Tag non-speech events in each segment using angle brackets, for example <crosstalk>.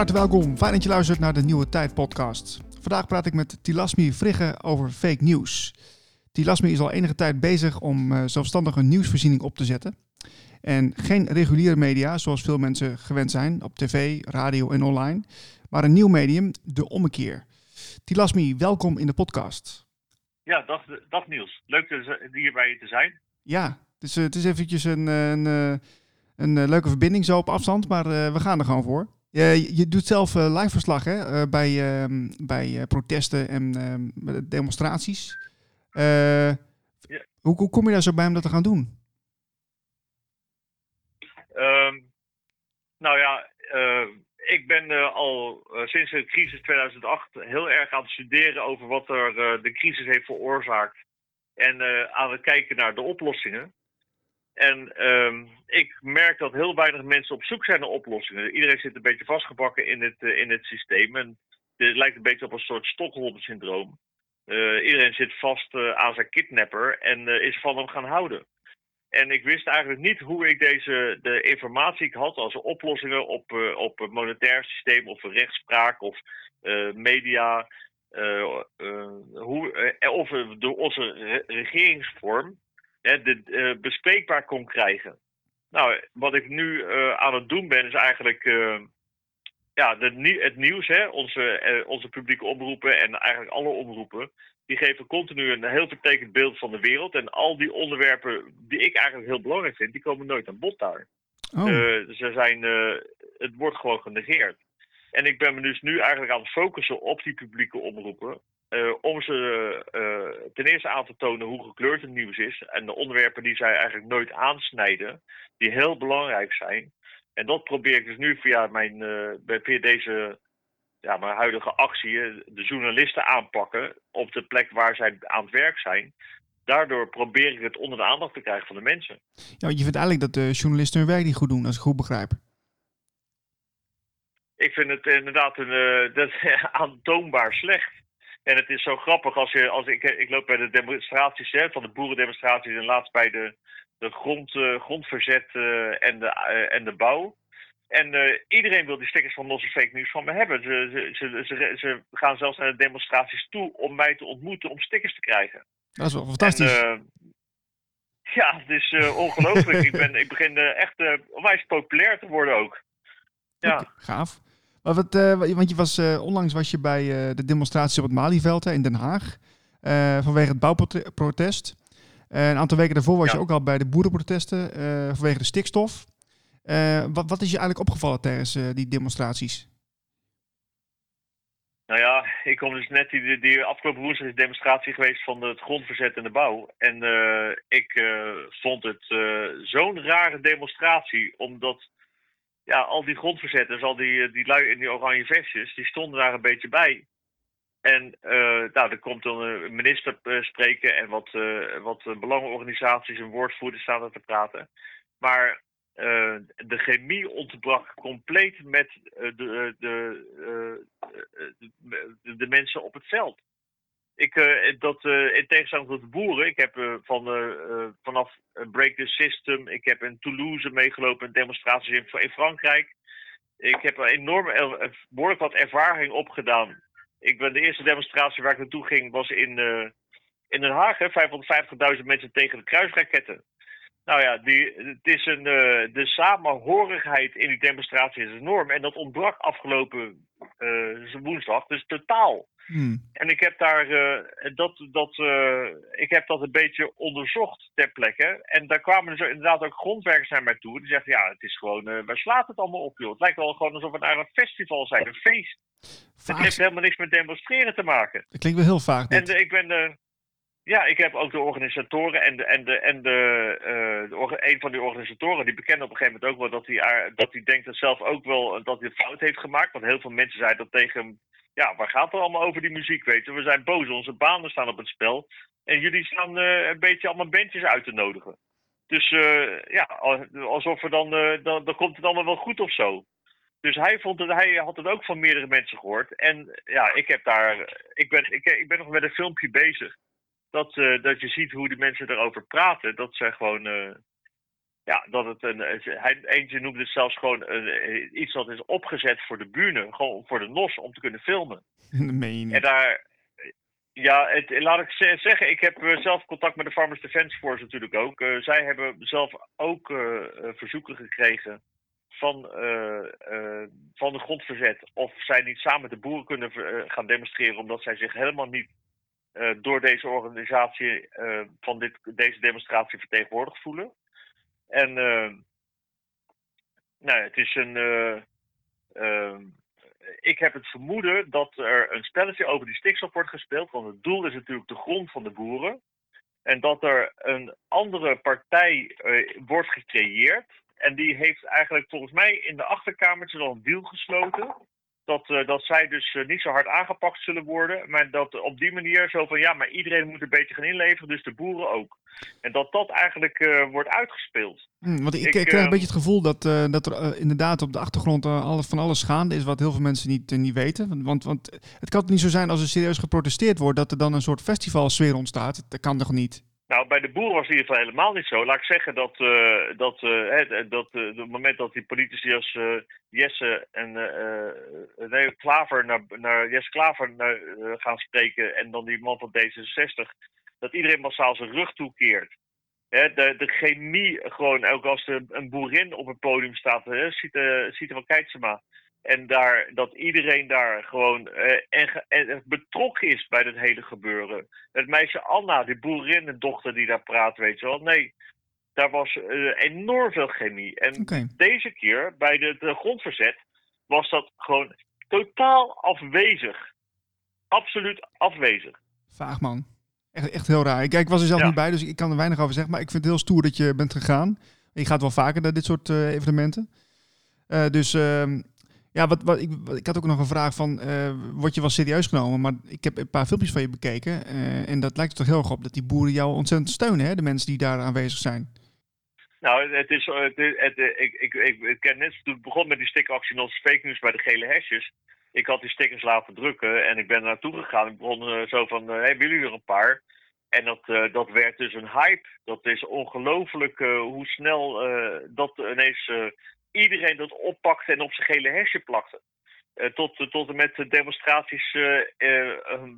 Harte welkom, fijn dat je luistert naar de Nieuwe Tijd podcast. Vandaag praat ik met Tilasmi Vrigge over fake news. Tilasmi is al enige tijd bezig om uh, zelfstandig een nieuwsvoorziening op te zetten. En geen reguliere media, zoals veel mensen gewend zijn, op tv, radio en online. Maar een nieuw medium, de ommekeer. Tilasmi, welkom in de podcast. Ja, dag, dag Niels. Leuk hier bij je te zijn. Ja, dus, uh, het is eventjes een, een, een, een leuke verbinding zo op afstand, maar uh, we gaan er gewoon voor. Je, je doet zelf uh, live verslag hè, uh, bij, uh, bij protesten en ehm, demonstraties. Ja. Hoe, hoe, kom je daar zo bij om dat te gaan doen? Um, nou ja, ik ben al sinds de crisis 2008 heel erg aan het studeren over wat er de crisis heeft veroorzaakt. En aan het kijken naar de oplossingen. En um, ik merk dat heel weinig mensen op zoek zijn naar oplossingen. Iedereen zit een beetje vastgebakken in het, uh, in het systeem. Het lijkt een beetje op een soort Stockholm-syndroom. Uh, iedereen zit vast uh, aan zijn kidnapper en is van hem gaan houden. En ik wist eigenlijk niet hoe ik deze de informatie ik had als oplossingen op, op monetair systeem of rechtspraak of media. hoe, of door onze re regeringsvorm hè, de, uh, bespreekbaar kon krijgen. Nou, wat ik nu uh, aan het doen ben, is eigenlijk uh, ja, de, het nieuws, hè, onze, onze publieke omroepen en eigenlijk alle omroepen, die geven continu een heel vertekend beeld van de wereld. En al die onderwerpen die ik eigenlijk heel belangrijk vind, die komen nooit aan bod daar. Oh. ze zijn, het wordt gewoon genegeerd. En ik ben me dus nu eigenlijk aan het focussen op die publieke omroepen. Uh, om ze uh, ten eerste aan te tonen hoe gekleurd het nieuws is. En de onderwerpen die zij eigenlijk nooit aansnijden, die heel belangrijk zijn. En dat probeer ik dus nu via, mijn, uh, via deze ja, mijn huidige actie, de journalisten aanpakken op de plek waar zij aan het werk zijn. Daardoor probeer ik het onder de aandacht te krijgen van de mensen. Ja, je vindt eigenlijk dat de journalisten hun werk niet goed doen, als ik goed begrijp. Ik vind het inderdaad een, <laughs> dat, aantoonbaar slecht. En het is zo grappig als je, als ik, ik loop bij de demonstraties hè, van de boerendemonstraties en laatst bij de, de grond, uh, grondverzet uh, en, de, uh, en de bouw. En iedereen wil die stickers van losse fake news van me hebben. Ze, ze, ze, ze, gaan zelfs naar de demonstraties toe om mij te ontmoeten om stickers te krijgen. Dat is wel fantastisch. En, ja, het is ongelooflijk. ik, ben, ik begin echt onwijs populair te worden ook. Ja. Okay, gaaf. Maar wat, uh, want je was, uh, onlangs was je bij uh, de demonstratie op het Malieveld in Den Haag. vanwege het bouwprotest. een aantal weken daarvoor was ja. je ook al bij de boerenprotesten vanwege de stikstof. wat, wat is je eigenlijk opgevallen tijdens die demonstraties? Nou ja, ik kom dus net die, die afgelopen woensdag is demonstratie geweest van het grondverzet en de bouw. En ik vond het zo'n rare demonstratie, omdat ja, al die grondverzetters, al die, eh, die lui in die oranje vestjes, die stonden daar een beetje bij. En uh, nou, er komt dan een minister spreken en wat, uh, wat belangenorganisaties en woordvoerders staan er te praten. Maar de chemie ontbrak compleet met de, de, de, de, mensen op het veld. Ik, uh, dat, uh, in tegenstelling tot de boeren, ik heb uh, van, vanaf Break the System, ik heb in Toulouse meegelopen in demonstraties in, in Frankrijk. Ik heb een enorm, behoorlijk wat ervaring opgedaan. Ik ben de eerste demonstratie waar ik naartoe ging, was in, in Den Haag. 550.000 mensen tegen de kruisraketten. Nou ja, die, het is een, de samenhorigheid in die demonstratie is enorm. En dat ontbrak afgelopen woensdag, dus totaal. Hmm. En ik heb daar uh, dat, dat, ik heb dat een beetje onderzocht ter plekke. En daar kwamen dus inderdaad ook grondwerkers naar mij toe. Die zeggen, ja, het is gewoon, waar slaat het allemaal op, joh? Het lijkt wel gewoon alsof we naar een festival zijn, een feest. Het heeft helemaal niks met demonstreren te maken. Dat klinkt wel heel vaag. Dit. En ik ben ja, ik heb ook de organisatoren en, de, en, de, en de, de, een van die organisatoren, die bekende op een gegeven moment ook wel dat hij, dat hij denkt dat zelf ook wel dat hij een fout heeft gemaakt. Want heel veel mensen zeiden dat tegen hem ja, waar gaat het allemaal over die muziek, weet? We zijn boos, onze banen staan op het spel. En jullie staan uh, een beetje allemaal bandjes uit te nodigen. Dus uh, ja, alsof we dan, dan, dan komt het allemaal wel goed of zo. Dus hij, vond het, hij had het ook van meerdere mensen gehoord. En ja, ik heb daar. Ik ben, ik, ik ben nog met een filmpje bezig. Dat, dat je ziet hoe die mensen erover praten. Dat ze gewoon ja, dat het een. Hij, eentje noemde het zelfs gewoon een, iets wat is opgezet voor de buren, gewoon voor de NOS, om te kunnen filmen. <laughs> En daar. Ja, het, laat ik zeggen, ik heb zelf contact met de Farmers Defence Force natuurlijk ook. zij hebben zelf ook verzoeken gekregen van, van de grondverzet. Of zij niet samen met de boeren kunnen gaan demonstreren, omdat zij zich helemaal niet uh, door deze organisatie uh, van dit, deze demonstratie vertegenwoordigd voelen. En uh, nou, het is een. Ik heb het vermoeden dat er een spelletje over die stikstof wordt gespeeld. Want het doel is natuurlijk de grond van de boeren. En dat er een andere partij wordt gecreëerd. En die heeft eigenlijk volgens mij in de achterkamertjes al een deal gesloten dat, uh, dat zij dus uh, niet zo hard aangepakt zullen worden. Maar dat op die manier zo van ja, maar iedereen moet een beetje gaan inleveren, dus de boeren ook. En dat dat eigenlijk uh, wordt uitgespeeld. Hmm, want ik, ik krijg een beetje het gevoel dat, dat er inderdaad op de achtergrond alles, van alles gaande is wat heel veel mensen niet, niet weten. Want, want het kan niet zo zijn als er serieus geprotesteerd wordt dat er dan een soort festivalsfeer ontstaat. Dat kan toch niet? Nou, bij de boeren was het in ieder geval helemaal niet zo. Laat ik zeggen dat, uh, dat, uh, dat op het moment dat die politici als Jesse en nee, Klaver naar, naar Jesse Klaver gaan spreken en dan die man van D66, dat iedereen massaal zijn rug toekeert. Hè, de, de chemie gewoon, ook als er een boerin op het podium staat, hè, ziet, ziet van Keitsema. En daar, dat iedereen daar gewoon eh, en, en, betrokken is bij dat hele gebeuren. Het meisje Anna, die boerinnendochter die daar praat, weet je wel. Nee, daar was uh, enorm veel chemie. En deze keer, bij de, de, grondverzet, was dat gewoon totaal afwezig. Absoluut afwezig. Vaag man. Echt, echt heel raar. Ik, ik was er zelf niet bij, dus ik kan er weinig over zeggen. Maar ik vind het heel stoer dat je bent gegaan. Je gaat wel vaker naar dit soort uh, evenementen. Uh, dus ehm, ja, wat, wat, ik, ik had ook nog een vraag van, uh, word je wel serieus genomen? Maar ik heb een paar filmpjes van je bekeken uh, en dat lijkt er toch heel erg op dat die boeren jou ontzettend steunen, hè? de mensen die daar aanwezig zijn. Nou, het is, het, het, ik, ik, ik, ik ken net toen ik begon met die stickeractie nog fake news bij de gele hesjes. Ik had die stickers laten drukken en ik ben er naartoe gegaan. Ik begon uh, zo van, hey, willen jullie er een paar? En dat, dat werd dus een hype. Dat is ongelooflijk hoe snel dat ineens iedereen dat oppakte en op zijn gele hesje plakte. Uh, tot, tot en met demonstraties uh,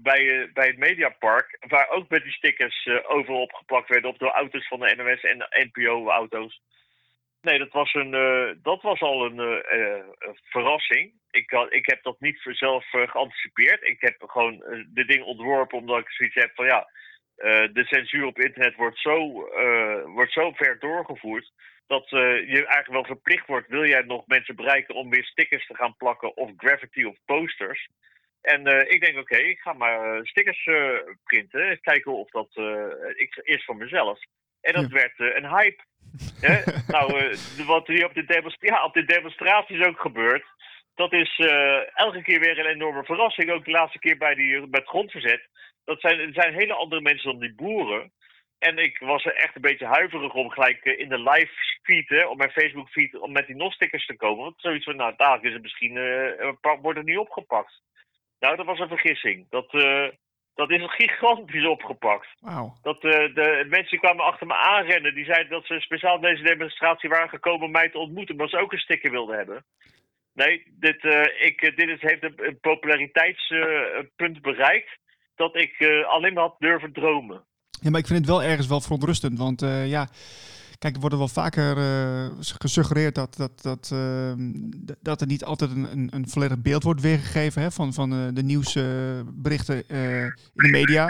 bij, bij het Mediapark, waar ook met die stickers overal opgeplakt werden op de auto's van de NOS en NPO-auto's. Nee, dat was, een, dat was al een verrassing. Ik, had, ik heb dat niet zelf geanticipeerd. Ik heb gewoon de ding ontworpen omdat ik zoiets heb van ja, de censuur op internet wordt zo, wordt zo ver doorgevoerd dat uh, je eigenlijk wel verplicht wordt, wil jij nog mensen bereiken om weer stickers te gaan plakken of graffiti of posters. En uh, ik denk, oké, ik ga maar uh, stickers printen. Kijken of dat ik, eerst voor mezelf. En dat werd een hype. <laughs> nou, wat hier op de, ja, op de demonstraties ook gebeurt, dat is elke keer weer een enorme verrassing. Ook de laatste keer bij, die, bij het grondverzet. Dat zijn, zijn hele andere mensen dan die boeren. En ik was er echt een beetje huiverig om gelijk in de live feed, hè, op mijn Facebook feed, om met die NOS-stickers te komen. Want zoiets van, nou, daar is het misschien, uh, wordt het niet opgepakt. Nou, dat was een vergissing. Dat, uh, dat is <laughs> gigantisch opgepakt. Wow. Dat, uh, de mensen kwamen achter me aanrennen. Die zeiden dat ze speciaal deze demonstratie waren gekomen om mij te ontmoeten, omdat ze ook een sticker wilden hebben. Nee, dit, ik, dit is, heeft een, populariteitspunt bereikt dat ik alleen maar had durven dromen. Ja, maar ik vind het wel ergens wel verontrustend. Want ja, Kijk, er wordt wel vaker uh, gesuggereerd dat, dat, dat, uh, dat er niet altijd een, een, volledig beeld wordt weergegeven hè, van, van uh, de nieuwsberichten in de media.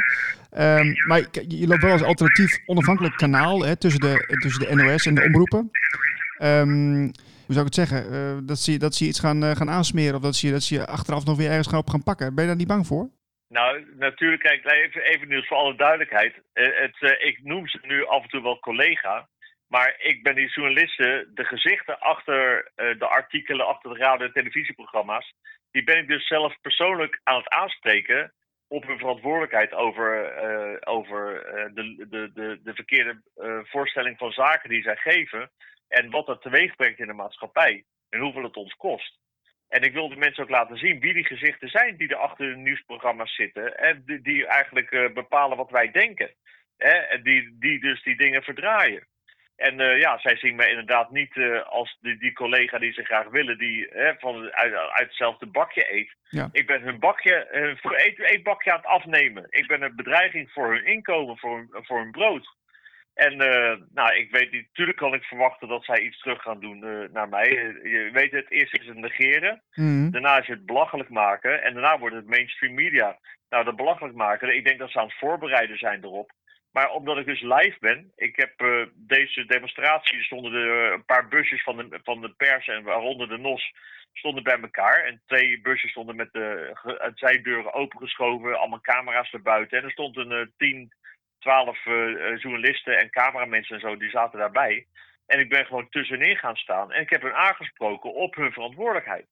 Um, maar je loopt wel als alternatief onafhankelijk kanaal hè, tussen, de, tussen de NOS en de omroepen. Um, hoe zou ik het zeggen? dat, ze, dat ze iets gaan, gaan aansmeren of dat ze, dat ze achteraf nog weer ergens gaan op gaan pakken. Ben je daar niet bang voor? Nou, natuurlijk, kijk, even, even nieuws voor alle duidelijkheid. Het, ik noem ze nu af en toe wel collega. Maar ik ben die journalisten, de gezichten achter uh, de artikelen, achter de radio- en televisieprogramma's, die ben ik dus zelf persoonlijk aan het aanspreken op hun verantwoordelijkheid over, over de, de, de, de verkeerde voorstelling van zaken die zij geven. En wat dat teweeg brengt in de maatschappij. En hoeveel het ons kost. En ik wil de mensen ook laten zien wie die gezichten zijn die er achter de nieuwsprogramma's zitten. En die, die eigenlijk bepalen wat wij denken. Hè? En die, die dus die dingen verdraaien. En ja, zij zien mij inderdaad niet als die, die, collega die ze graag willen, die van, uit, uit, hetzelfde bakje eet. Ja. Ik ben hun bakje, voor eet, eetbakje aan het afnemen. Ik ben een bedreiging voor hun inkomen, voor hun, voor hun brood. En uh, nou, ik weet niet, natuurlijk kan ik verwachten dat zij iets terug gaan doen uh, naar mij. Je weet het, eerst is het negeren, Mhm. daarna is het belachelijk maken en daarna wordt het mainstream media. Nou, dat belachelijk maken, ik denk dat ze aan het voorbereiden zijn erop. Maar omdat ik dus live ben, ik heb uh, deze demonstratie, stonden er een paar busjes van de, van de pers en waaronder de NOS, stonden bij elkaar. En twee busjes stonden met de zijdeuren opengeschoven, allemaal camera's erbuiten. En er stond een tien twaalf uh, journalisten en cameramensen en zo, die zaten daarbij. En ik ben gewoon tussenin gaan staan. En ik heb hen aangesproken op hun verantwoordelijkheid.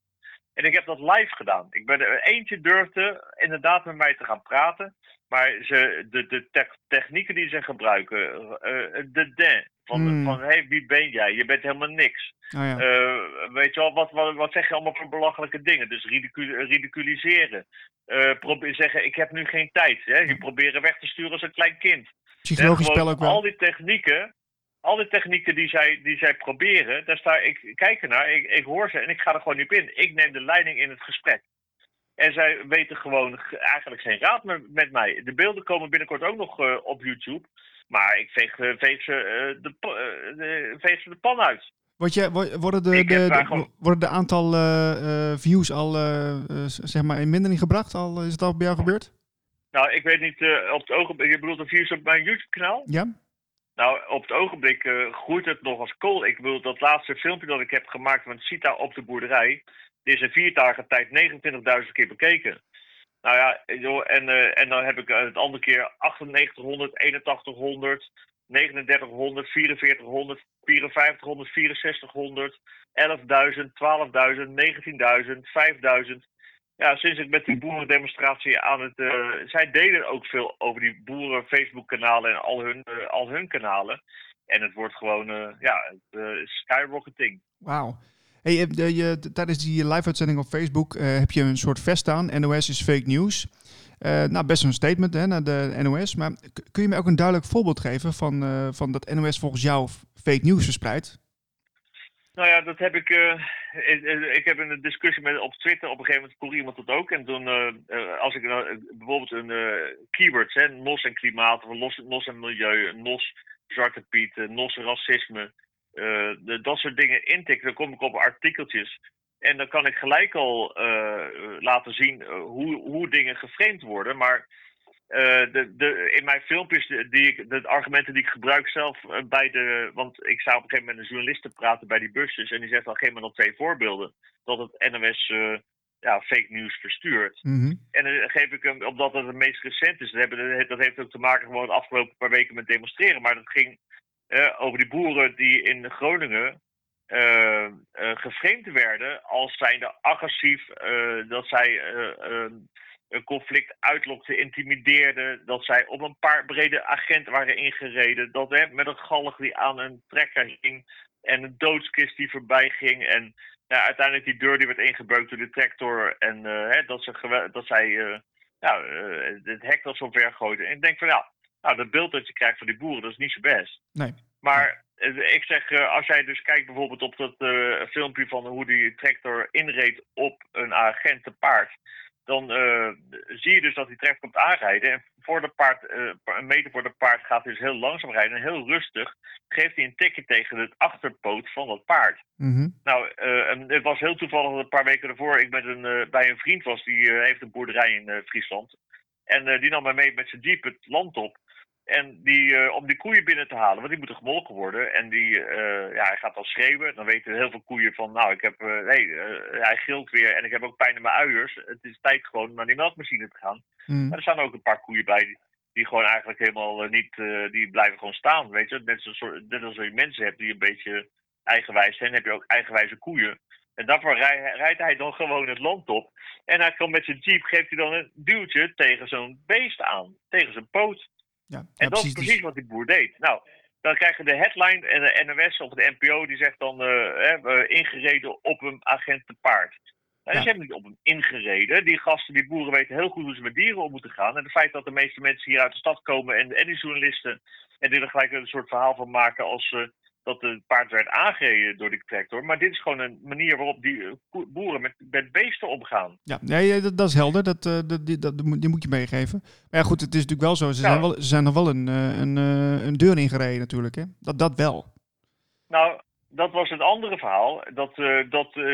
En ik heb dat live gedaan. Ik ben er eentje durfde inderdaad met mij te gaan praten. Maar ze, de, de te technieken die ze gebruiken, uh, de den, van, Mm. van hey, wie ben jij? Je bent helemaal niks. Oh, ja. Uh, weet je wel, wat, wat, wat zeg je allemaal voor belachelijke dingen? Dus ridicul ridiculiseren. Uh, probeer zeggen, ik heb nu geen tijd. Hè? Je proberen weg te sturen als een klein kind. Psychologisch spel ook wel. Al die technieken, al die technieken die zij, die zij proberen, daar sta ik, ik kijk ernaar, ik, ik hoor ze en ik ga er gewoon niet in. Ik neem de leiding in het gesprek. En zij weten gewoon eigenlijk geen raad met, met mij. De beelden komen binnenkort ook nog eh, op YouTube. Maar ik veeg, eh, veeg, ze, eh, de, eh, de, veeg ze de pan uit. Word je, wo- worden, de, de, worden de aantal views al zeg maar in mindering gebracht? Al, is het al bij jou gebeurd? Nou, ik weet niet, op het ogenblik, je bedoelt de views op mijn YouTube-kanaal? Ja? Nou, op het ogenblik groeit het nog als kool. Ik bedoel, dat laatste filmpje dat ik heb gemaakt van Sita op de boerderij, die is in vier dagen tijd 29.000 keer bekeken. Nou ja, en, eh, en dan heb ik eh, het andere keer 9800, 8100, 3900, 4400, 5400, 6400, 11.000, 12.000, 19.000, 5000. Ja, sinds ik met die boerendemonstratie aan het. eh, zij deden ook veel over die boeren Facebook-kanalen en al hun, al hun kanalen. En het wordt gewoon, eh, ja, skyrocketing. Wauw. Hey, je, tijdens die live-uitzending op Facebook eh, heb je een soort vest aan. NOS is fake news. Eh, nou, best een statement hè, naar de NOS. Maar kun je me ook een duidelijk voorbeeld geven van, eh, van dat NOS volgens jou fake news verspreidt? Nou ja, dat heb ik. ik, ik heb een discussie met, op Twitter op een gegeven moment vroeg iemand dat ook. En toen, als ik nou, bijvoorbeeld een keywords, hè, NOS en klimaat, of NOS, en milieu, NOS Zwarte Piet, NOS racisme, de, dat soort dingen intik, dan kom ik op artikeltjes. En dan kan ik gelijk al eh, laten zien eh, hoe, hoe dingen geframed worden. Maar eh, de, de, in mijn filmpjes, de- die ik, de argumenten die ik gebruik zelf eh, bij de. Want ik sta op een gegeven moment met een journalist te praten bij die busjes. En die zegt dan: geef me nog twee voorbeelden. Dat het NOS eh, ja, fake news verstuurt. Mhm. En dan geef ik hem, omdat het het meest recent is. Dat, hebben, dat heeft ook te maken gewoon de afgelopen paar weken met demonstreren. Maar dat ging eh, over die boeren die in Groningen. geframed werden als zijnde agressief, eh, dat zij eh, eh, een conflict uitlokten, intimideerden, dat zij op een paar brede agenten waren ingereden, dat hè, met een galg die aan een trekker hing en een doodskist die voorbij ging en ja, uiteindelijk die deur die werd ingebeukt door de tractor en hè, dat, ze dat zij eh, het hek al zo ver gooiden. En ik denk van ja, nou, dat beeld dat je krijgt van die boeren, dat is niet zo best. Nee. Maar eh, ik zeg, eh, als jij dus kijkt bijvoorbeeld op dat eh, filmpje van hoe die tractor inreed op een agent te paard. Dan zie je dus dat die tractor komt aanrijden. En voor de paard, een meter voor de paard gaat hij dus heel langzaam rijden. En heel rustig geeft hij een tikje tegen het achterpoot van dat paard. Mhm. Nou, het was heel toevallig dat een paar weken ervoor ik met een, bij een vriend was. Die heeft een boerderij in Friesland. En eh, die nam mij mee met zijn jeep het land op. En die, eh, om die koeien binnen te halen, want die moeten gemolken worden. En die, eh, ja, hij gaat dan schreeuwen. Dan weten heel veel koeien van, nou, ik heb, eh, hij gilt weer en ik heb ook pijn in mijn uiers. Het is tijd gewoon naar die melkmachine te gaan. Mhm. Maar er staan ook een paar koeien bij die, die gewoon eigenlijk helemaal niet, die blijven gewoon staan, weet je. Net, soort, net als je mensen hebt die een beetje eigenwijs zijn, heb je ook eigenwijze koeien. En daarvoor rij- rijdt hij dan gewoon het land op. En hij kan met zijn jeep, geeft hij dan een duwtje tegen zo'n beest aan. Tegen zijn poot. Ja, En ja, dat is precies. precies Dus- wat die boer deed. Nou, dan krijg je de headline en de NOS of de NPO die zegt dan eh, hè, we ingereden op een agent te paard. Nou, Ja. Ze hebben niet op hem ingereden. Die gasten, die boeren weten heel goed hoe ze met dieren om moeten gaan. En het feit dat de meeste mensen hier uit de stad komen en, en die journalisten en die er gelijk een soort verhaal van maken als eh, dat het paard werd aangereden door die tractor. Maar dit is gewoon een manier waarop die eh, boeren met, met beesten omgaan. Ja, nee, dat, dat is helder. Dat, uh, dat, die, dat, die moet je meegeven. Maar ja, goed, het is natuurlijk wel zo. Ze, zijn, wel, ze zijn nog wel een, een, een deur ingereden natuurlijk. Hè? Dat, dat wel. Nou, dat was het andere verhaal. Dat, uh, dat uh,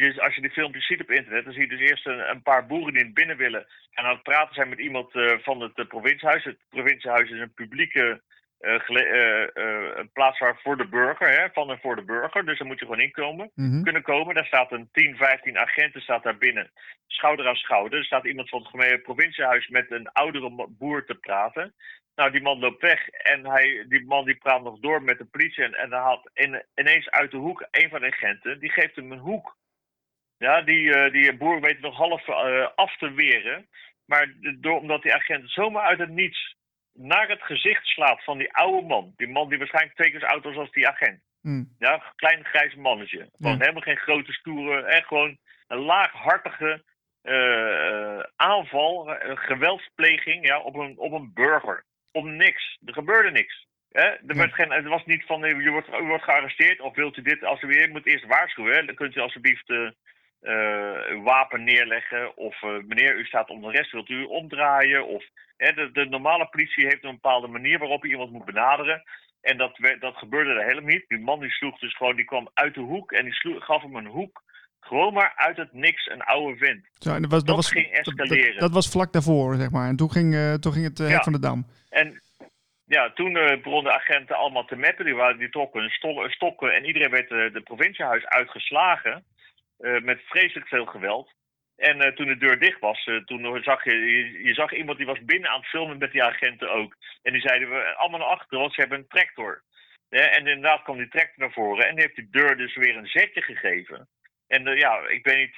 je, als je die filmpjes ziet op internet, dan zie je dus eerst een, een paar boeren die in binnen willen. En aan het praten zijn met iemand uh, van het provinciehuis. Het provinciehuis is een publieke een plaats waar voor de burger, hè, van en voor de burger. Dus daar moet je gewoon inkomen, mm -hmm. kunnen komen. Daar staat een 10, 15 agenten staat daar binnen. Schouder aan schouder. Er staat iemand van het provinciehuis met een oudere boer te praten. Nou, die man loopt weg en hij, die man die praat nog door met de politie. En, en dan haalt in, ineens uit de hoek een van de agenten, die geeft hem een hoek. Ja, die, uh, die boer weet nog half uh, af te weren. Maar door, omdat die agent zomaar uit het niets naar het gezicht slaat van die oude man. Die man die waarschijnlijk twee keer zo oud was als die agent. Mm. Ja, een klein grijs mannetje. Gewoon helemaal geen grote stoere. En gewoon een laaghartige uh, aanval, geweldspleging ja, op, een, op een burger om niks. Er gebeurde niks. Hè? Er, werd geen, het was niet van, je wordt, u wordt gearresteerd of wilt u dit als u weer moet eerst waarschuwen. Hè? Dan kunt u alsjeblieft uh, uw wapen neerleggen of uh, meneer, u staat onder rest, wilt u omdraaien? Of, de, de, normale politie heeft een bepaalde manier waarop je iemand moet benaderen. En dat, dat gebeurde er helemaal niet. Die man die sloeg dus gewoon, die kwam uit de hoek en die sloeg, gaf hem een hoek. Gewoon maar uit het niks een oude vent. Zo, en dat, was, dat, was, ging escaleren. Dat, dat, was vlak daarvoor, zeg maar. En toen ging, uh, toen ging het uh, ja. van de Dam. En ja, toen uh, begonnen de agenten allemaal te meppen. Die, waren, die trokken stokken en iedereen werd de provinciehuis uitgeslagen. Met vreselijk veel geweld. En toen de deur dicht was, toen zag je, je, zag iemand die was binnen aan het filmen met die agenten ook. En die zeiden we allemaal naar achteren, want ze hebben een tractor. en inderdaad kwam die tractor naar voren en die heeft die deur dus weer een zetje gegeven. En ja, ik weet niet,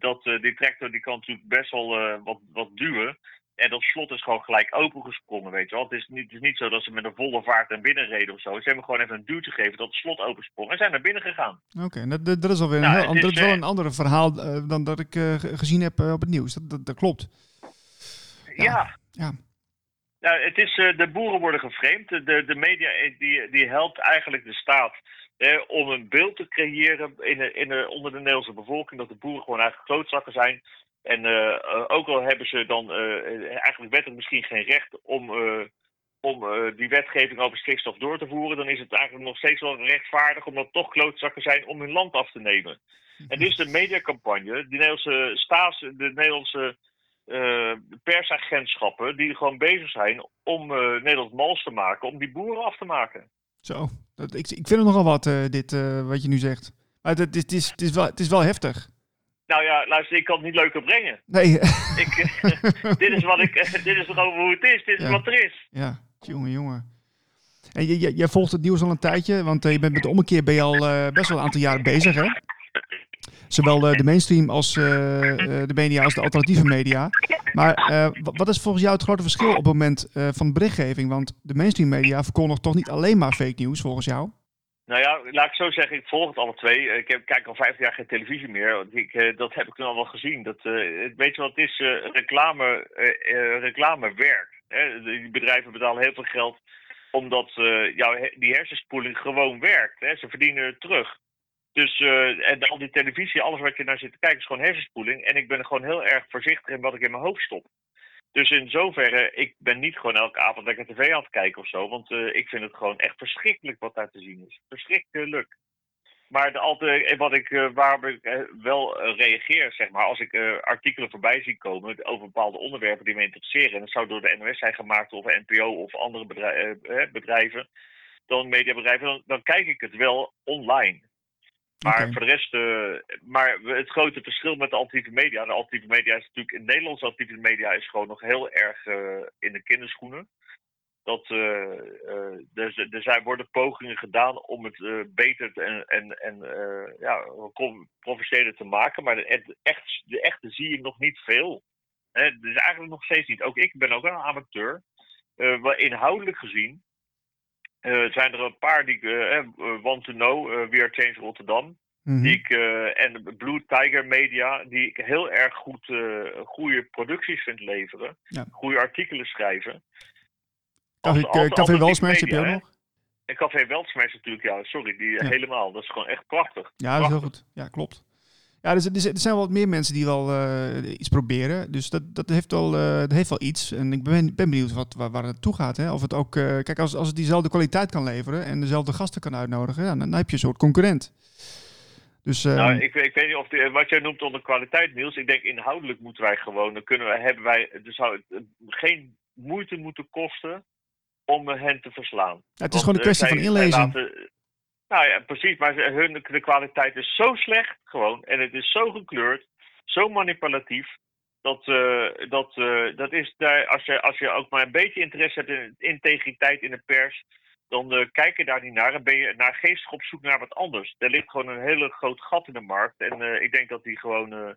dat, die tractor die kan natuurlijk best wel wat, wat duwen. En dat slot is gewoon gelijk opengesprongen, weet je wel. Het is niet, het is niet zo dat ze met een volle vaart naar binnen reden of zo. Ze hebben gewoon even een duwtje gegeven dat het slot opensprong en zijn naar binnen gegaan. Oké, okay, dat, dat, is alweer nou, een, heel, is wel een ander verhaal uh, dan dat ik uh, gezien heb uh, op het nieuws. Dat, dat, dat klopt. Ja. ja. ja. Nou, het is, de boeren worden geframed. De, de media die, die helpt eigenlijk de staat om een beeld te creëren in de, in de, onder de Nederlandse bevolking dat de boeren gewoon eigenlijk klootzakken zijn. En uh, ook al hebben ze dan uh, eigenlijk wettelijk misschien geen recht om, om die wetgeving over stikstof door te voeren, dan is het eigenlijk nog steeds wel rechtvaardig omdat toch klootzakken zijn om hun land af te nemen. En is de mediacampagne, de Nederlandse staats, de Nederlandse persagentschappen, die gewoon bezig zijn om Nederland mals te maken, om die boeren af te maken. Zo, dat, ik, ik vind het nogal wat, dit wat je nu zegt. Maar het, het, is, het, is wel, het is wel heftig. Nou ja, luister, ik kan het niet leuker brengen. Nee. <laughs> Ik, <laughs> dit is wat ik, dit is gewoon hoe het is, dit is wat er is. Ja, jongen, jongen. En jij volgt het nieuws al een tijdje, want uh, je bent met de ommekeer ben je al uh, best wel een aantal jaren bezig, hè? Zowel uh, de mainstream als de media als de alternatieve media. Maar wat is volgens jou het grote verschil op het moment van berichtgeving? Want de mainstream media verkondigt toch niet alleen maar fake news, volgens jou? Nou ja, laat ik zo zeggen, ik volg het alle twee. Ik heb, kijk al vijf jaar geen televisie meer. Ik, uh, dat heb ik toen al wel gezien. Dat, uh, weet je wat het is? Uh, reclame, reclame werkt. Die bedrijven betalen heel veel geld omdat jou, die hersenspoeling gewoon werkt. Hè? Ze verdienen het terug. Dus en al die televisie, alles wat je naar zit te kijken, is gewoon hersenspoeling. En ik ben gewoon heel erg voorzichtig in wat ik in mijn hoofd stop. Dus in zoverre, ik ben niet gewoon elke avond lekker tv aan het kijken of zo. Want uh, ik vind het gewoon echt verschrikkelijk wat daar te zien is. Verschrikkelijk. Maar de, altijd, wat ik, uh, waar ik wel reageer, zeg maar, als ik artikelen voorbij zie komen over bepaalde onderwerpen die me interesseren. En dat zou door de NOS zijn gemaakt of NPO of andere bedrijven dan mediabedrijven. Dan, dan kijk ik het wel online. Maar okay. voor de rest, uh, maar het grote verschil met de alternatieve media. De alternatieve media is natuurlijk in Nederlandse alternatieve media is gewoon nog heel erg uh, in de kinderschoenen. Dat uh, er, er zijn, worden pogingen gedaan om het beter te, en, en, en ja, professioneler te maken. Maar de, echt, de echte zie je nog niet veel. Hè, dus eigenlijk nog steeds niet. Ook ik ben ook een amateur. inhoudelijk gezien uh, zijn er een paar die ik uh, want to know, uh, We Are Change Rotterdam. Mm -hmm. die ik, en Blue Tiger Media, die ik heel erg goed goede producties vind leveren. Ja. Goede artikelen schrijven. Café, Café Welsmers heb je ook nog? En Café natuurlijk, ja, sorry, die Ja. helemaal. Dat is gewoon echt prachtig. Ja, dat is heel goed. Ja, klopt. Ja, er, z- er zijn wel wat meer mensen die wel eh, iets proberen. Dus dat, dat, heeft wel, eh, dat heeft wel iets. En ik ben, ben benieuwd wat, waar, waar het naartoe gaat. Hè? Of het ook, eh, kijk, als, als het diezelfde kwaliteit kan leveren en dezelfde gasten kan uitnodigen, ja, dan, dan heb je een soort concurrent. Dus Nou, ik, ik weet niet of wat jij noemt onder kwaliteit, Niels. Ik denk inhoudelijk moeten wij gewoon, dan kunnen hebben wij, er zou het, geen moeite moeten kosten om hen te verslaan. ja, het is Want, gewoon een kwestie zij- van laten- nou ja, precies. Maar hun, de kwaliteit is zo slecht gewoon. En het is zo gekleurd, zo manipulatief. Dat, eh, dat, eh, dat is daar, als, je, als je ook maar een beetje interesse hebt in integriteit in de pers. Dan eh, kijk je daar niet naar en ben je naar geestig op zoek naar wat anders. Er ligt gewoon een hele groot gat in de markt. En ik denk dat die gewoon.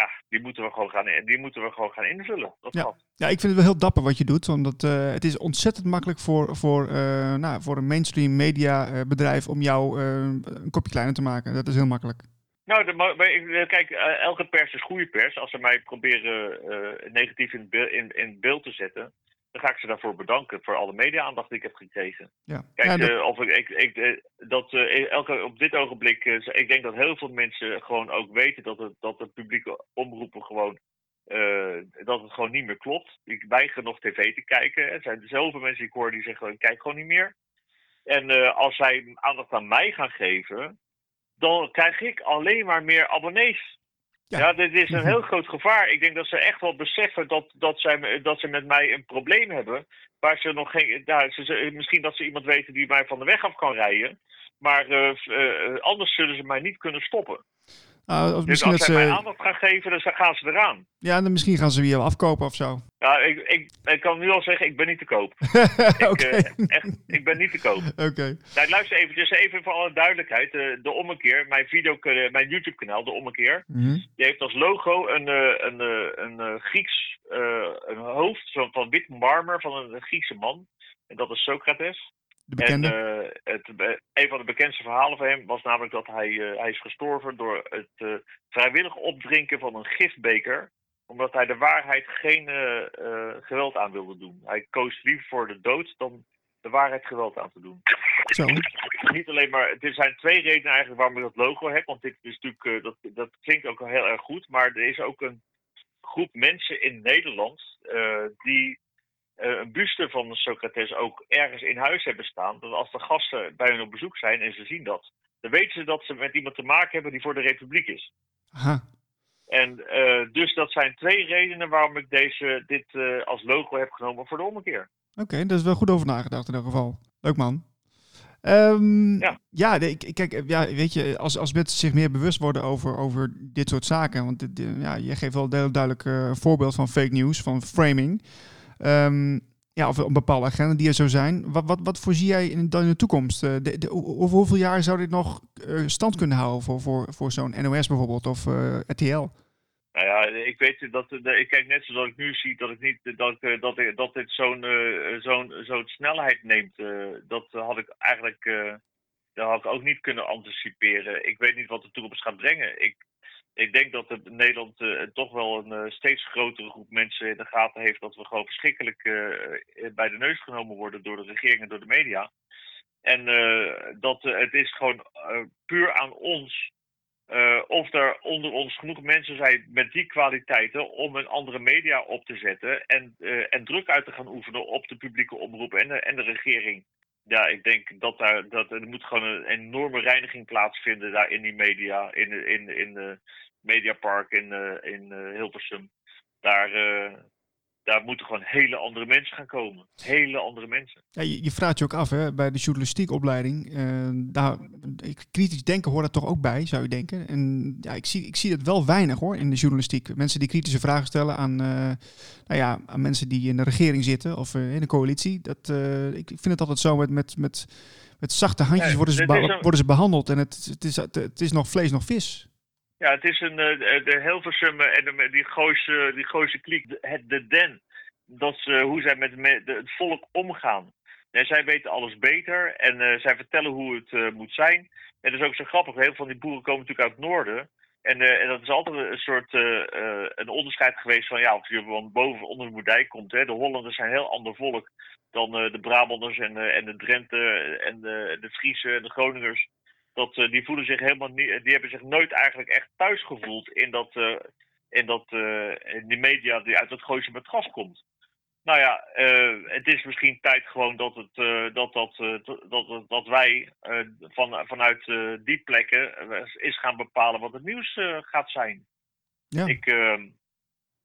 Ja, die moeten we gewoon gaan, die moeten we gewoon gaan invullen. Dat Ja. Ja, ik vind het wel heel dapper wat je doet. Omdat eh, het is ontzettend makkelijk voor, voor, eh, nou, voor een mainstream media eh, bedrijf om jou een kopje kleiner te maken. Dat is heel makkelijk. Nou, de, maar, maar ik- kijk, elke pers is goede pers. Als ze mij proberen negatief in, be- in, in beeld te zetten, dan ga ik ze daarvoor bedanken voor alle media-aandacht die ik heb gekregen. Ja. Kijk, Ja, dat- eh, of ik, ik, ik, eh, dat, eh, elke, op dit ogenblik, ik denk dat heel veel mensen gewoon ook weten dat, het, dat de publieke omroepen gewoon, dat het gewoon niet meer klopt. Ik weiger nog tv te kijken. Er zijn zoveel mensen die ik hoor die zeggen, ik kijk gewoon niet meer. En als zij aandacht aan mij gaan geven, dan krijg ik alleen maar meer abonnees. Ja. Ja, dit is een heel groot gevaar. Ik denk dat ze echt wel beseffen dat, dat, zij, dat ze met mij een probleem hebben. Waar ze nog geen. Nou, ze, misschien dat ze iemand weten die mij van de weg af kan rijden. Maar eh, eh, anders zullen ze mij niet kunnen stoppen. Nou, als- Dus misschien, als zij mij ze, aandacht gaan geven, dan gaan ze eraan. ja, dan misschien gaan ze weer afkopen of zo. Ja, ik, ik, ik kan nu al zeggen, ik ben niet te koop. Oké. <laughs> Ik, eh, echt, ik ben niet te koop. <laughs> Oké. Nou, luister even, dus even voor alle duidelijkheid. eh, de ommekeer, mijn, video, mijn YouTube kanaal, de ommekeer. Mhm. Die heeft als logo een, eh, een, eh, een, eh, Grieks eh, een hoofd zo van wit marmer van een Griekse man. En dat is Socrates. De bekende. En eh, het, een van de bekendste verhalen van hem was namelijk dat hij, eh, hij is gestorven door het eh, vrijwillig opdrinken van een gifbeker. Omdat hij de waarheid geen geweld aan wilde doen. Hij koos liever voor de dood dan de waarheid geweld aan te doen. zo. Niet alleen maar, er zijn twee redenen eigenlijk waarom ik dat logo heb. Want dit is natuurlijk, dat, dat klinkt ook al heel erg goed. Maar er is ook een groep mensen in Nederland die een buste van Socrates ook ergens in huis hebben staan. Dat als de gasten bij hen op bezoek zijn en ze zien dat, dan weten ze dat ze met iemand te maken hebben die voor de republiek is. Aha. En eh, dus dat zijn twee redenen waarom ik deze, dit eh, als logo heb genomen voor de ommekeer. Oké, daar is wel goed over nagedacht in elk geval. Leuk man. Ehm, Ja. ja, kijk, eh, ja, weet je, als, als mensen zich meer bewust worden over, over dit soort zaken, want dit, eh, ja, je geeft wel een heel duidelijk eh, voorbeeld van fake news, van framing, Ehm, ja, of een bepaalde agenda die er zou zijn. Wat, wat, wat voorzie jij in, dan in de toekomst? Eh, de, over hoeveel jaar zou dit nog eh, stand kunnen houden voor, voor, voor zo'n NOS bijvoorbeeld of eh, RTL? Nou ja, ik weet dat. Ik kijk net zoals ik nu zie dat ik niet dat, dat, dat dit zo'n zo'n zo'n snelheid neemt. dat had ik eigenlijk. had ik ook niet kunnen anticiperen. Ik weet niet wat de toekomst gaat brengen. Ik, ik denk dat Nederland eh, toch wel een eh, steeds grotere groep mensen in de gaten heeft dat we gewoon verschrikkelijk eh, bij de neus genomen worden door de regering en door de media. En dat het is gewoon puur aan ons of er onder ons genoeg mensen zijn met die kwaliteiten om een andere media op te zetten en, en druk uit te gaan oefenen op de publieke omroep en de, en de regering. Ja, ik denk dat daar dat er moet gewoon een enorme reiniging plaatsvinden daar in die media, in in, in de Mediapark in, eh, in eh, Hilversum. Daar, eh, daar moeten gewoon hele andere mensen gaan komen. Hele andere mensen. Ja, je, je vraagt je ook af hè, bij de journalistiekopleiding. eh daar, kritisch denken hoort er toch ook bij, zou je denken. En ja, ik zie, ik zie dat wel weinig hoor in de journalistiek. Mensen die kritische vragen stellen aan, eh, nou ja, aan mensen die in de regering zitten of eh, in de coalitie. Dat, ik vind het altijd zo met, met, met, met zachte handjes Ja, worden, ze worden ze behandeld. En het, het, is, het is nog vlees, nog vis. Ja, het is een, eh, de Hilversum en de, die Gooise, die Gooise kliek, het de den. Dat ze, hoe zij met, het volk omgaan. En zij weten alles beter en eh, zij vertellen hoe het eh, moet zijn. En dat is ook zo grappig. Heel veel van die boeren komen natuurlijk uit het noorden. En, en, dat is altijd een soort een onderscheid geweest van ja, of je van boven onder de boerdij komt. Hè. De Hollanders zijn een heel ander volk dan de Brabanders en, en de Drenthe en de, de Friese en de Groningers. Dat, die voelen zich helemaal niet, die hebben zich nooit eigenlijk echt thuis gevoeld in dat, in dat in die media die uit het Gooise matras komt. Nou ja, het is misschien tijd gewoon dat, het, dat, dat, dat, dat wij van, vanuit die plekken is gaan bepalen wat het nieuws gaat zijn. Ja. Ik, ehm,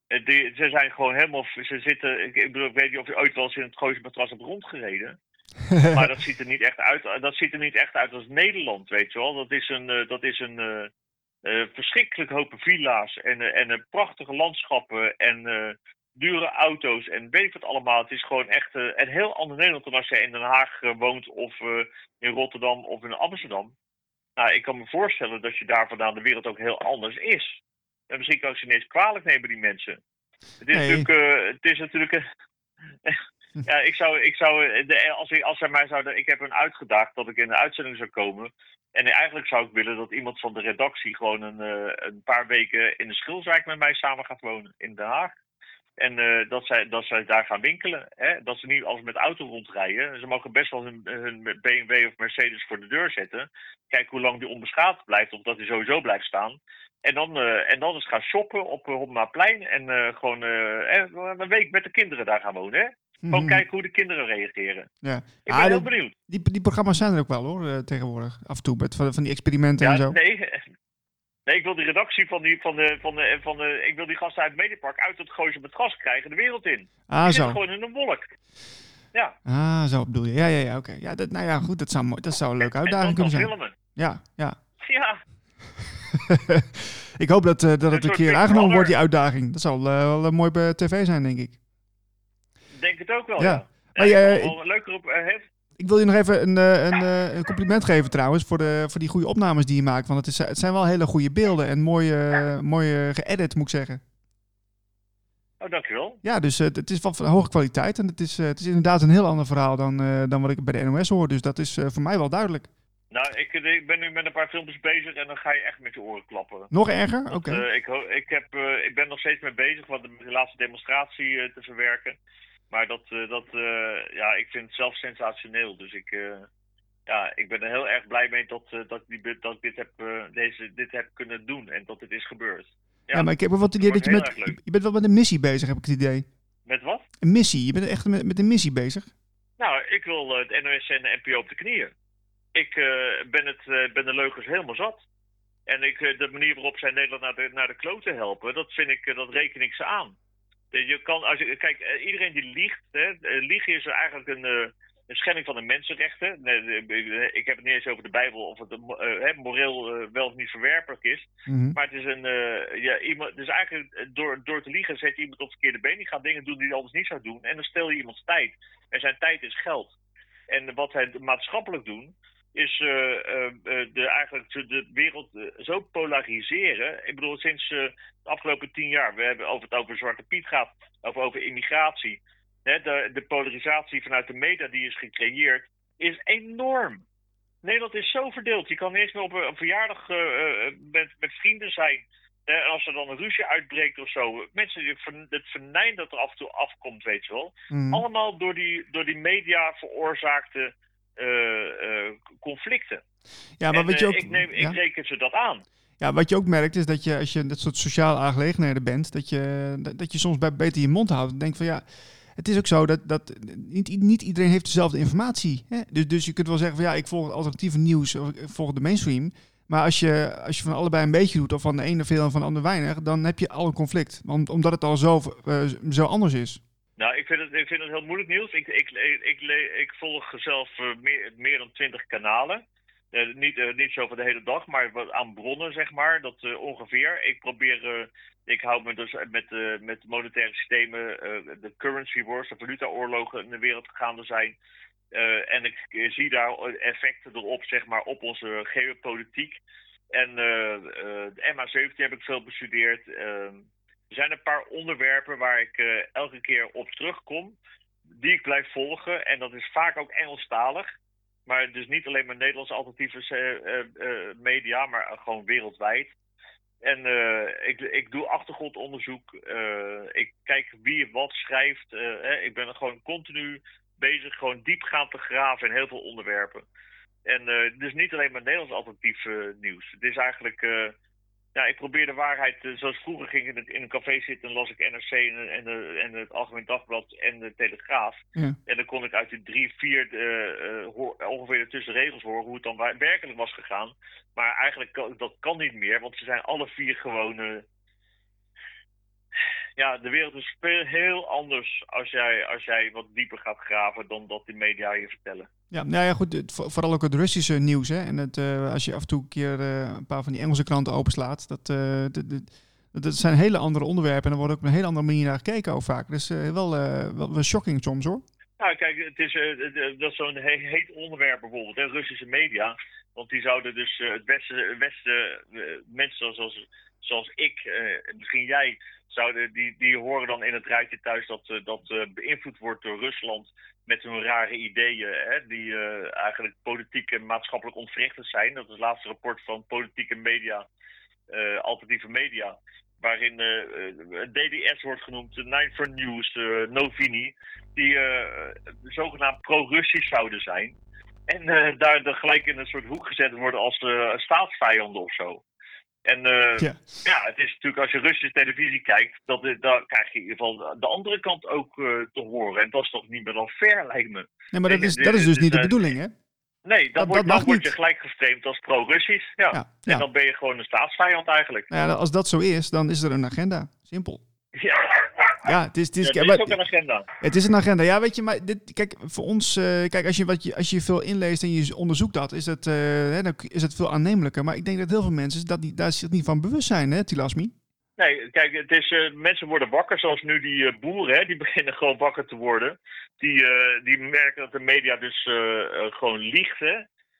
die, ze zijn gewoon helemaal. Ze zitten. Ik, ik, bedoel, ik weet niet of je ooit wel eens in het Gooise matras hebt rondgereden. <laughs> maar dat ziet er niet echt uit. Dat ziet er niet echt uit als Nederland, weet je wel. Dat is een, dat is een verschrikkelijk hoop villa's en, en prachtige landschappen en dure auto's en weet ik wat allemaal. Het is gewoon echt een heel ander Nederland dan als je in Den Haag woont of in Rotterdam of in Amsterdam. Nou, ik kan me voorstellen dat je daar vandaan de wereld ook heel anders is. En misschien kan ik ze ineens kwalijk nemen, die mensen. Het is nee. natuurlijk... het is natuurlijk ja, ik zou... Ik zou de, als, als zij mij zouden... Ik heb een uitgedaagd dat ik in de uitzending zou komen. En eigenlijk zou ik willen dat iemand van de redactie gewoon een, een paar weken in de Schilzwijk met mij samen gaat wonen in Den Haag. En uh, dat, zij, dat zij daar gaan winkelen. Hè? Dat ze niet als met auto rondrijden. Ze mogen best wel hun, hun BMW of Mercedes voor de deur zetten. Kijken hoe lang die onbeschadigd blijft. Of dat die sowieso blijft staan. En dan, uh, en dan eens gaan shoppen op Hopmaplein. En gewoon een week met de kinderen daar gaan wonen. Hè? Gewoon mhm. kijken hoe de kinderen reageren. Ja. Ik ben ah, heel benieuwd. Die, die programma's zijn er ook wel hoor, tegenwoordig. Af en toe, met van, van die experimenten ja, en zo. Nee, <laughs> Nee, ik wil de redactie van die, van de, van de, van de, ik wil die gasten uit het Mediapark uit het gooien met gas krijgen de wereld in. Ah, die zo. gewoon in een wolk. Ja. Ah, zo bedoel je. Ja, ja, ja, oké. Ja, dat, nou ja, goed, dat zou, mooi, dat zou een leuke uitdaging kunnen zijn. filmen. Ja, ja. Ja. <laughs> ik hoop dat, uh, dat het een, keer aangenomen wordt, die uitdaging. Dat zal uh, wel uh, mooi bij tv zijn, denk ik. Denk het ook wel, ja. Maar, ja, wel, leuker op, ik wil je nog even een, eh, een, eh, een, compliment geven trouwens voor, de, voor die goede opnames die je maakt. Want het, is, het zijn wel hele goede beelden en mooi, uh, mooi geëdit, moet ik zeggen. Oh, dankjewel. Ja, dus het is van hoge kwaliteit. En het is, het is inderdaad een heel ander verhaal dan, dan wat ik bij de NOS hoor. Dus dat is voor mij wel duidelijk. Nou, ik, ik, ben nu met een paar filmpjes bezig en dan ga je echt met je oren klappen. Nog erger? Oké. ik, ik, heb, ik ben nog steeds mee bezig wat de, de laatste demonstratie te verwerken. Maar dat, uh, dat uh, ja, ik vind het zelf sensationeel. Dus ik, uh, ja, ik ben er heel erg blij mee dat, dat, die, dat ik dit heb, deze, dit heb kunnen doen en dat het is gebeurd. Ja, ja maar ik heb wel wat idee dat je met, je bent wel met een missie bezig, heb ik het idee. Met wat? Een missie. Je bent echt met, met een missie bezig. Nou, ik wil het NOS en de NPO op de knieën. Ik ben, het, ben de leugens helemaal zat. En ik, de manier waarop zij Nederland naar de, naar de kloten helpen, dat vind ik, dat reken ik ze aan. Je kan, als je, kijk, eh, iedereen die liegt, hè, eh, liegen is eigenlijk een, eh, een schending van de mensenrechten. Ik heb het niet eens over de Bijbel of het uh, moreel wel of niet verwerpelijk is. Mhm. Maar het is, een, ja, iemand, dus eigenlijk door, door te liegen zet je iemand op verkeerde been. Die gaat dingen doen die hij anders niet zou doen. En dan stel je iemands tijd. En zijn tijd is geld. En wat zij maatschappelijk doen, is uh, uh, de, eigenlijk de wereld zo polariseren. Ik bedoel, sinds de afgelopen tien jaar, we hebben over het over Zwarte Piet gaat, over, over immigratie. Hè, de, de polarisatie vanuit de media die is gecreëerd, is enorm. Nederland is zo verdeeld. Je kan eerst meer op een, verjaardag met, met vrienden zijn. En als er dan een ruzie uitbreekt of zo. Mensen, het venijn dat er af en toe afkomt, weet je wel. Mm. Allemaal door die, door die media veroorzaakte eh, eh, conflicten. Ja, maar wat je eh, ook, ik, neem, ik reken ze dat aan. Ja, wat je ook merkt is dat je als je dat soort sociale aangelegenheden bent, dat je, dat je soms bij beter je mond houdt. En denkt van ja, het is ook zo dat, dat niet, niet iedereen heeft dezelfde informatie. Hè? Dus, dus je kunt wel zeggen van ja, ik volg alternatieve nieuws, of ik volg de mainstream. Maar als je, als je van allebei een beetje doet, of van de ene veel en van de ander weinig, dan heb je al een conflict. Want, omdat het al zo, zo anders is. Nou, ik vind het, ik vind het heel moeilijk nieuws. Ik, ik, ik, ik volg zelf uh, meer, meer dan twintig kanalen. Uh, niet, uh, niet zo voor de hele dag, maar aan bronnen, zeg maar. Dat ongeveer. Ik probeer, ik hou me dus met, met monetaire systemen, de currency wars, de valutaoorlogen in de wereld gaande zijn. en ik zie daar effecten erop, zeg maar, op onze geopolitiek. En de MA17 heb ik veel bestudeerd. Er zijn een paar onderwerpen waar ik uh, elke keer op terugkom, die ik blijf volgen. En dat is vaak ook Engelstalig. Maar dus niet alleen maar Nederlandse alternatieve uh, media, maar gewoon wereldwijd. En ik, ik doe achtergrondonderzoek. ik kijk wie wat schrijft. Hè. Ik ben gewoon continu bezig, gewoon diepgaand te graven in heel veel onderwerpen. En dus niet alleen maar Nederlands alternatief nieuws. Het is eigenlijk ja, ik probeer de waarheid, uh, zoals vroeger ging in, het, in een café zitten en las ik NRC en, en, en het Algemeen Dagblad en de Telegraaf. Ja. En dan kon ik uit de drie, vier uh, ongeveer de tussenregels horen hoe het dan werkelijk was gegaan. Maar eigenlijk dat kan niet meer, want ze zijn alle vier gewoon ja, de wereld is heel anders als jij, als jij wat dieper gaat graven dan dat de media je vertellen. Ja, nou ja, goed. vooral ook het Russische nieuws. Hè? En het, uh, als je af en toe een keer uh, een paar van die Engelse kranten openslaat, dat, uh, dat zijn hele andere onderwerpen. En er wordt ook op een hele andere manier naar gekeken ook vaak. Dus wel, wel, wel shocking soms hoor. Nou, kijk, het is, dat is zo'n heet onderwerp bijvoorbeeld, hè, Russische media. Want die zouden dus het beste, beste mensen zoals, zoals ik, misschien jij, zouden, die, die horen dan in het rijtje thuis dat, dat beïnvloed wordt door Rusland met hun rare ideeën, hè, die uh, eigenlijk politiek en maatschappelijk ontwrichtend zijn. Dat is het laatste rapport van politieke media, alternatieve media, waarin DDS wordt genoemd, Nine for News, Novini, die zogenaamd pro-Russisch zouden zijn. En daar gelijk in een soort hoek gezet worden als staatsvijanden of zo. En uh, ja. ja. het is natuurlijk als je Russische televisie kijkt, dat, dan krijg je in ieder geval de andere kant ook uh, te horen. En dat is toch niet meer dan fair, lijkt me. Nee, maar dat is, dat is dus niet de bedoeling, hè? Nee, dan, wordt, dan word je gelijk geframed als pro-Russisch. Ja. ja. En dan ben je gewoon een staatsvijand eigenlijk. Ja, als dat zo is, dan is er een agenda. Simpel. Ja. Ja, het is, het is, ja, het is ook een agenda. Het is een agenda. Ja, weet je, maar dit, kijk, voor ons, uh, kijk, als je, wat je, als je veel inleest en je onderzoekt dat, is het, uh, hè, dan is het veel aannemelijker. Maar ik denk dat heel veel mensen dat niet, daar zich niet van bewust zijn, hè, Tilasmi? Nee, kijk, het is, uh, mensen worden wakker, zoals nu die boeren, hè, die <laughs> beginnen gewoon wakker te worden. Die, die merken dat de media dus gewoon liegt, hè.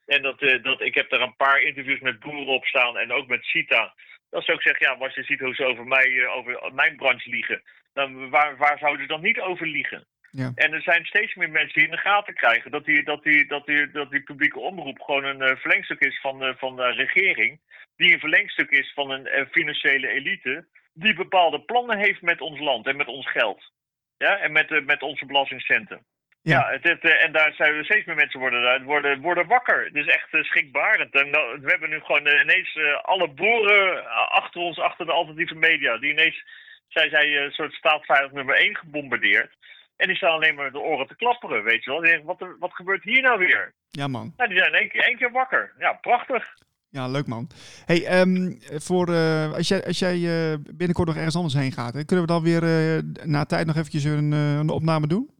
En dat, dat, ik heb daar een paar interviews met boeren op staan en ook met Sita. Dat ze ook zeggen, ja, als je ziet hoe ze over, mij, over mijn branche liegen, dan, waar, waar zouden ze dan niet over liegen? Ja. En er zijn steeds meer mensen die in de gaten krijgen dat die, dat die, dat die, dat die publieke omroep gewoon een uh, verlengstuk is van, uh, van de regering. Die een verlengstuk is van een uh, financiële elite. Die bepaalde plannen heeft met ons land en met ons geld. Ja, en met, met onze belastingcenten. Ja, ja het, en daar zijn steeds meer mensen worden, worden, worden wakker. Het is echt schrikbarend. En, we hebben nu gewoon ineens alle boeren achter ons, achter de alternatieve media. Die ineens zij zijn een soort staatsveilig nummer 1 gebombardeerd. En die staan alleen maar de oren te klapperen, weet je wel. Die denken, wat, wat gebeurt hier nou weer? Ja, man. Nou, die zijn één keer, één keer wakker. Ja, prachtig. Ja, leuk man. Hey, um, voor, uh, als jij, als jij uh, binnenkort nog ergens anders heen gaat, hè, kunnen we dan weer uh, na tijd nog eventjes een, een opname doen?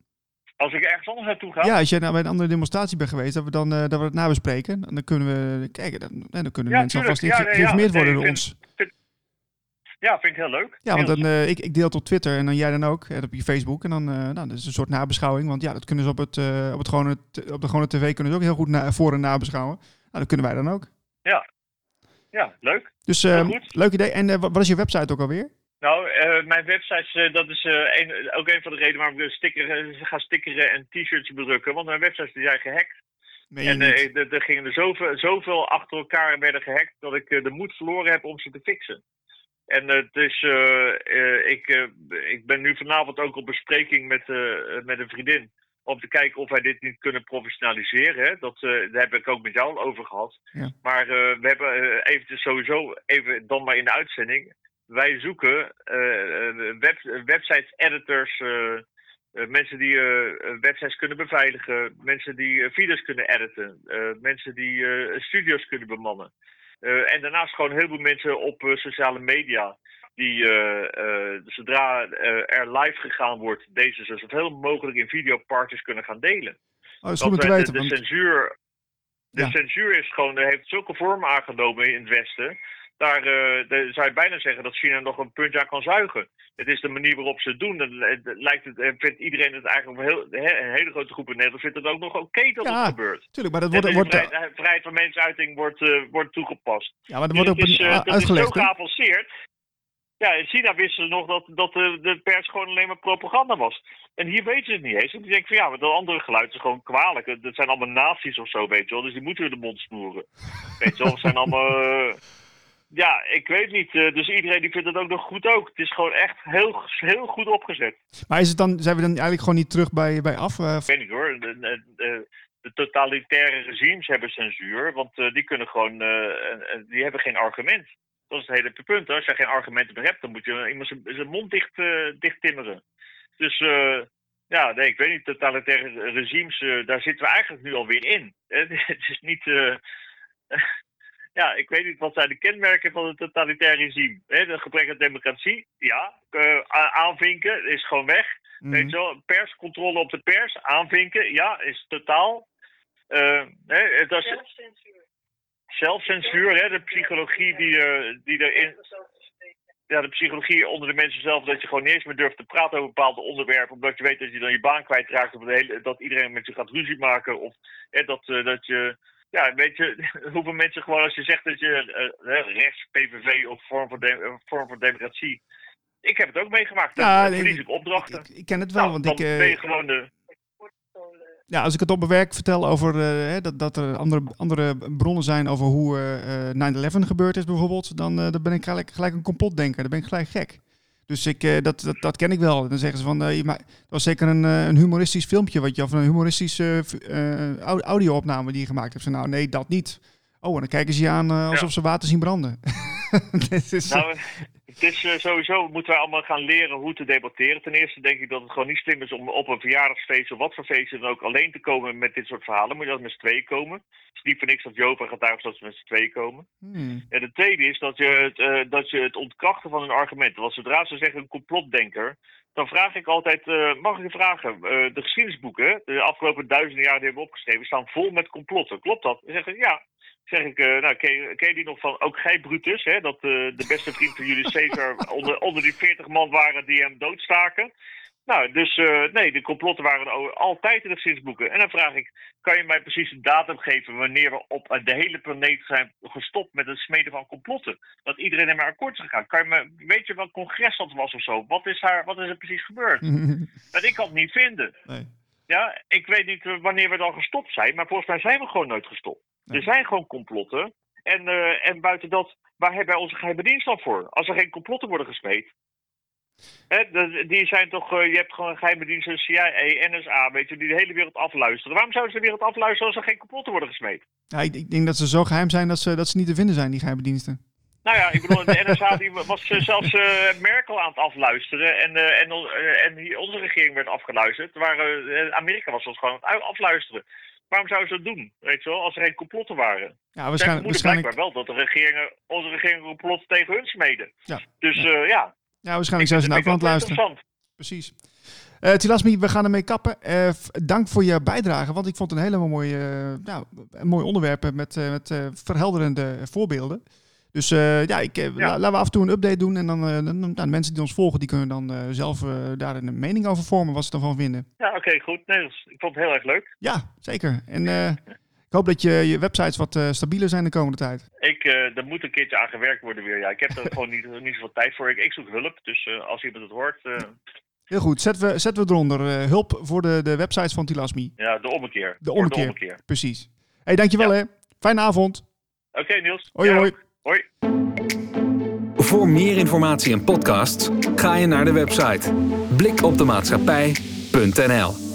Als ik ergens anders naartoe ga? Ja, als jij nou bij een andere demonstratie bent geweest, dat we, dan, dat we het nabespreken. Dan kunnen we kijken, dan, dan kunnen ja, mensen alvast ja, geïnformeerd worden door ons. Ja, vind ik heel leuk. Ja, want dan, uh, ik, ik deel het op Twitter en dan jij dan ook. En op je Facebook. En dan uh, nou, dat is een soort nabeschouwing. Want ja, dat kunnen ze op, het, uh, op, het gewone, op de gewone tv kunnen ze ook heel goed na, voor- en nabeschouwen. Nou, dat kunnen wij dan ook. Ja, ja leuk. Dus leuk idee. En wat is je website ook alweer? Nou, mijn website, dat is een, ook een van de redenen waarom ik sticker, ga stickeren en t-shirts bedrukken. Want mijn websites zijn gehackt. En er gingen er zoveel, zoveel achter elkaar en werden gehackt dat ik de moed verloren heb om ze te fixen. En het is, uh, ik, uh, ik ben nu vanavond ook op bespreking met, met een vriendin. Om te kijken of wij dit niet kunnen professionaliseren. Hè? Dat, daar heb ik ook met jou al over gehad. Ja. Maar we hebben eventjes sowieso, even dan maar in de uitzending. Wij zoeken web, website editors, mensen die websites kunnen beveiligen, mensen die video's kunnen editen, mensen die studios kunnen bemannen. Uh, en daarnaast gewoon heel veel mensen op uh, sociale media. Die uh, zodra er live gegaan wordt, deze zo zoveel mogelijk in videoparties kunnen gaan delen. Oh, weten, de, de, censuur, de censuur is gewoon, heeft zulke vorm aangenomen in het Westen. Daar uh, zou je bijna zeggen dat China nog een puntje aan kan zuigen. Het is de manier waarop ze het doen. Dan lijkt het, vindt iedereen het eigenlijk heel, een hele grote groep in Nederland vindt het ook nog oké dat het gebeurt. Tuurlijk, maar dat wordt, wordt vrijheid, vrijheid van meningsuiting wordt, uh, wordt toegepast. Ja, maar dat wordt dus ook is, uh, dat is zo geavanceerd. Ja, in China wisten ze nog dat, dat de, de, pers gewoon alleen maar propaganda was. En hier weten ze het niet eens. En die denken van ja, maar dat andere geluid is gewoon kwalijk. Dat zijn allemaal nazi's of zo, weet je wel. Dus die moeten we de mond snoeren. weet je wel, het zijn allemaal... ja, ik weet niet. Uh, dus iedereen die vindt het ook nog goed ook. Het is gewoon echt heel, heel goed opgezet. Maar is het dan, zijn we dan eigenlijk gewoon niet terug bij, bij af? Uh, ik weet niet hoor. De, de, de, de, totalitaire regimes hebben censuur, want uh, die kunnen gewoon, die hebben geen argument. Dat is het hele punt. Als je geen argumenten meer hebt, dan moet je iemand zijn mond dicht, dicht timmeren. Dus ja, nee, ik weet niet. Totalitaire regimes, daar zitten we eigenlijk nu alweer in. <laughs> het is niet ja, ik weet niet wat zijn de kenmerken van een totalitair regime. He, de gebrek aan democratie, ja. Uh, aanvinken is gewoon weg. Mm. Weet je wel, perscontrole op de pers, aanvinken, ja, is totaal. Uh, hè, dat is, zelfcensuur. Zelfcensuur, hè, de psychologie die, uh, die erin. Ja, de psychologie onder de mensen zelf, dat je gewoon niet eens meer durft te praten over bepaalde onderwerpen, omdat je weet dat je dan je baan kwijtraakt, of hele, dat iedereen met je gaat ruzie maken, of hè, dat, dat je ja, weet je, <laughs> hoeveel mensen gewoon als je zegt dat je uh, rechts, PVV of vorm voor, de, vorm voor democratie. Ik heb het ook meegemaakt. Ja, dan verlies ik opdrachten. Ik, ken het wel, nou, want dan ik. Ben je gewoon de. Ja, als ik het op mijn werk vertel over uh, dat, dat er andere, andere bronnen zijn over hoe uh, 9-11 gebeurd is bijvoorbeeld, dan, dan ben ik gelijk, gelijk een complotdenker. Dan ben ik gelijk gek. Dus ik, uh, dat, dat, dat, ken ik wel. Dan zeggen ze van, uh, maar, het was zeker een, uh, een humoristisch filmpje, wat je, of een humoristische audio-opname die je gemaakt hebt. Ze, nou, nee, dat niet. Oh, en dan kijken ze je aan alsof ja. ze water zien branden. <laughs> is, nou, het is uh, sowieso, moeten wij allemaal gaan leren hoe te debatteren. Ten eerste denk ik dat het gewoon niet slim is om op een verjaardagsfeest of wat voor feest dan ook alleen te komen met dit soort verhalen. Moet je dat met z'n tweeën komen. Het is niet voor niks dat Jova getuigt dat ze met z'n tweeën komen. Hmm. En de tweede is dat je, het, uh, dat je het ontkrachten van hun argumenten. Want zodra ze zeggen een complotdenker, dan vraag ik altijd, uh, mag ik je vragen, de geschiedenisboeken, de afgelopen duizenden jaar die hebben opgeschreven, staan vol met complotten. Klopt dat? Dan zeggen ja zeg ik, uh, nou, ken je, ken je, die nog van, ook gij Brutus, hè, dat uh, de beste vriend van jullie Caesar <laughs> onder, onder die 40 man waren die hem doodstaken. Nou, dus uh, nee, de complotten waren altijd in de geschiedenisboeken. En dan vraag ik, kan je mij precies een datum geven wanneer we op de hele planeet zijn gestopt met het smeden van complotten? Dat iedereen er maar akkoord is gegaan. Kan je me, weet je wat congres dat was of zo? Wat is, daar, wat is er precies gebeurd? <laughs> dat ik kan het niet vinden. Nee. Ja, ik weet niet wanneer we dan gestopt zijn, maar volgens mij zijn we gewoon nooit gestopt. Er zijn gewoon complotten. En, uh, en buiten dat, waar hebben wij onze geheime dienst dan voor? Als er geen complotten worden gesmeed. Hè, die zijn toch, uh, je hebt gewoon geheime diensten, CIA, NSA, weet je, die de hele wereld afluisteren. Waarom zouden ze de wereld afluisteren als er geen complotten worden gesmeed? Ja, ik, ik denk dat ze zo geheim zijn dat ze, dat ze niet te vinden zijn, die geheime diensten. Nou ja, ik bedoel, de NSA die was zelfs uh, Merkel aan het afluisteren. En, uh, en, uh, en onze regering werd afgeluisterd. Waar, Amerika was ons gewoon aan het afluisteren. Waarom zouden ze dat doen? Weet je wel, als er geen complotten waren. Ja, waarschijnlijk. waarschijnlijk... blijkbaar wel dat de regeringen, onze regering complotten tegen hun smeden. Ja. Dus ja, uh, ja. ja waarschijnlijk zijn ze nou ook aan het luisteren. Precies. Uh, Tilasmi, we gaan ermee kappen. Uh, dank voor je bijdrage, want ik vond het een hele mooie, nou, een mooi onderwerp met, met verhelderende voorbeelden. Dus uh, ja, ik, uh, laten we af en toe een update doen. En dan, uh, dan nou, mensen die ons volgen, die kunnen dan zelf daar een mening over vormen wat ze ervan vinden. Ja, oké, goed. Nee, ik vond het heel erg leuk. Ja, zeker. En ik hoop dat je, je websites wat stabieler zijn de komende tijd. Ik, er moet een keertje aan gewerkt worden weer. Ja, ik heb er <laughs> gewoon niet, niet zoveel tijd voor. Ik, ik zoek hulp, dus als iemand het hoort... Heel goed, zetten we, zetten we eronder. hulp voor de, de websites van Tilasmi. Ja, de ommekeer. De ommekeer, de ommekeer. precies. hey, dankjewel ja. hè. Fijne avond. Oké, Niels. Hoi, hoi. Hoi. Voor meer informatie en podcasts ga je naar de website blikopdemaatschappij.nl